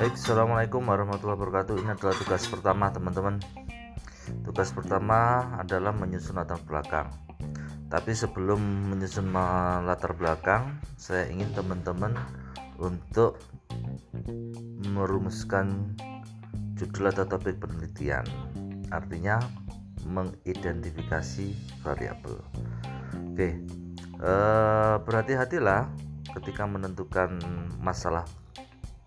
Baik, Assalamualaikum warahmatullahi wabarakatuh. Ini adalah tugas pertama teman-teman. Tugas pertama adalah menyusun latar belakang. Tapi sebelum menyusun latar belakang Saya ingin teman-teman untuk merumuskan judul atau topik penelitian. Artinya mengidentifikasi variabel. Oke, eh, berhati-hatilah ketika menentukan masalah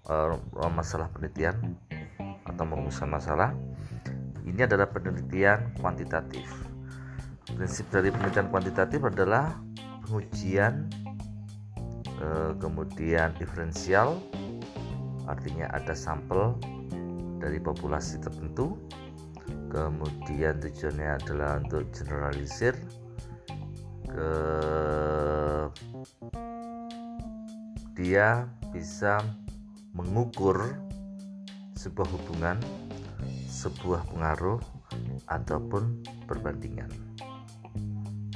uh, masalah penelitian atau merumuskan masalah ini adalah penelitian kuantitatif. Prinsip dari penelitian kuantitatif adalah pengujian uh, kemudian diferensial artinya ada sampel dari populasi tertentu kemudian tujuannya adalah untuk generalisir ke dia bisa mengukur sebuah hubungan, sebuah pengaruh, ataupun perbandingan.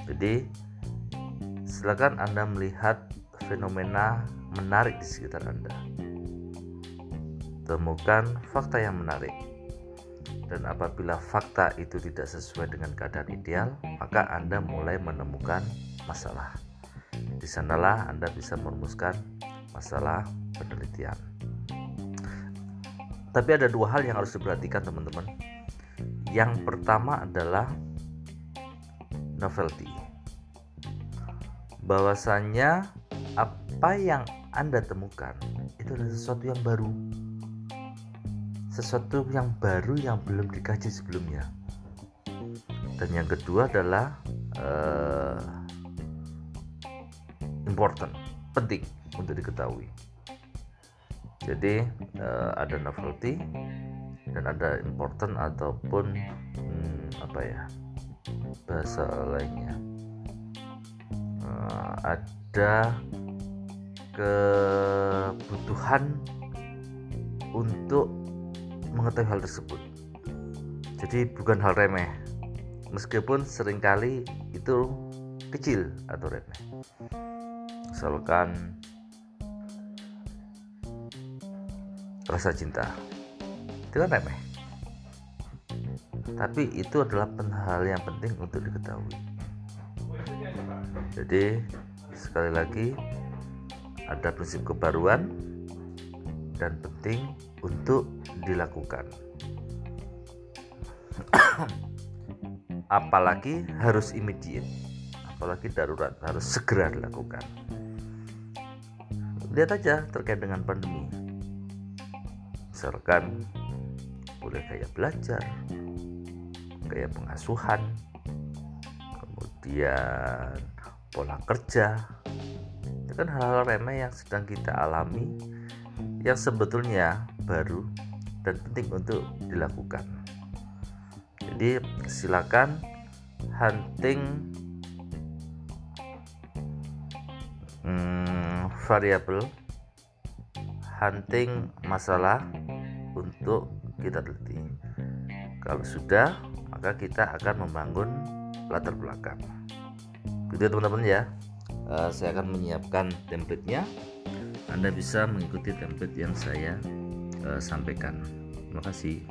Jadi, silakan Anda melihat fenomena menarik di sekitar Anda. Temukan fakta yang menarik. Dan apabila fakta itu tidak sesuai dengan keadaan ideal, maka Anda mulai menemukan masalah. Di sanalah Anda bisa merumuskan masalah penelitian. Tapi ada dua hal yang harus diperhatikan teman-teman. Yang pertama adalah novelty. Bahwasannya apa yang Anda temukan itu adalah sesuatu yang baru. Sesuatu yang baru yang belum dikaji sebelumnya. Dan yang kedua adalah uh, important, penting untuk diketahui jadi uh, ada novelty dan ada important ataupun hmm, apa ya bahasa lainnya. Uh, ada kebutuhan untuk mengetahui hal tersebut. Jadi bukan hal remeh. Meskipun sering kali itu kecil atau remeh. Misalkan rasa cinta. Itu kan remeh. Tapi itu adalah hal yang penting untuk diketahui. Jadi sekali lagi ada prinsip kebaruan dan penting untuk dilakukan. Apalagi harus immediate apalagi darurat harus segera dilakukan. Lihat aja terkait dengan pandemi misalkan boleh kayak belajar kayak pengasuhan kemudian pola kerja. Itu kan hal-hal remeh yang sedang kita alami yang sebetulnya baru dan penting untuk dilakukan. Jadi silakan hunting hmm, variabel hunting masalah untuk kita teliti. Kalau sudah, maka kita akan membangun latar belakang. Gitu ya teman-teman ya. Uh, saya akan menyiapkan template-nya. Anda bisa mengikuti template yang saya uh, sampaikan. Terima kasih.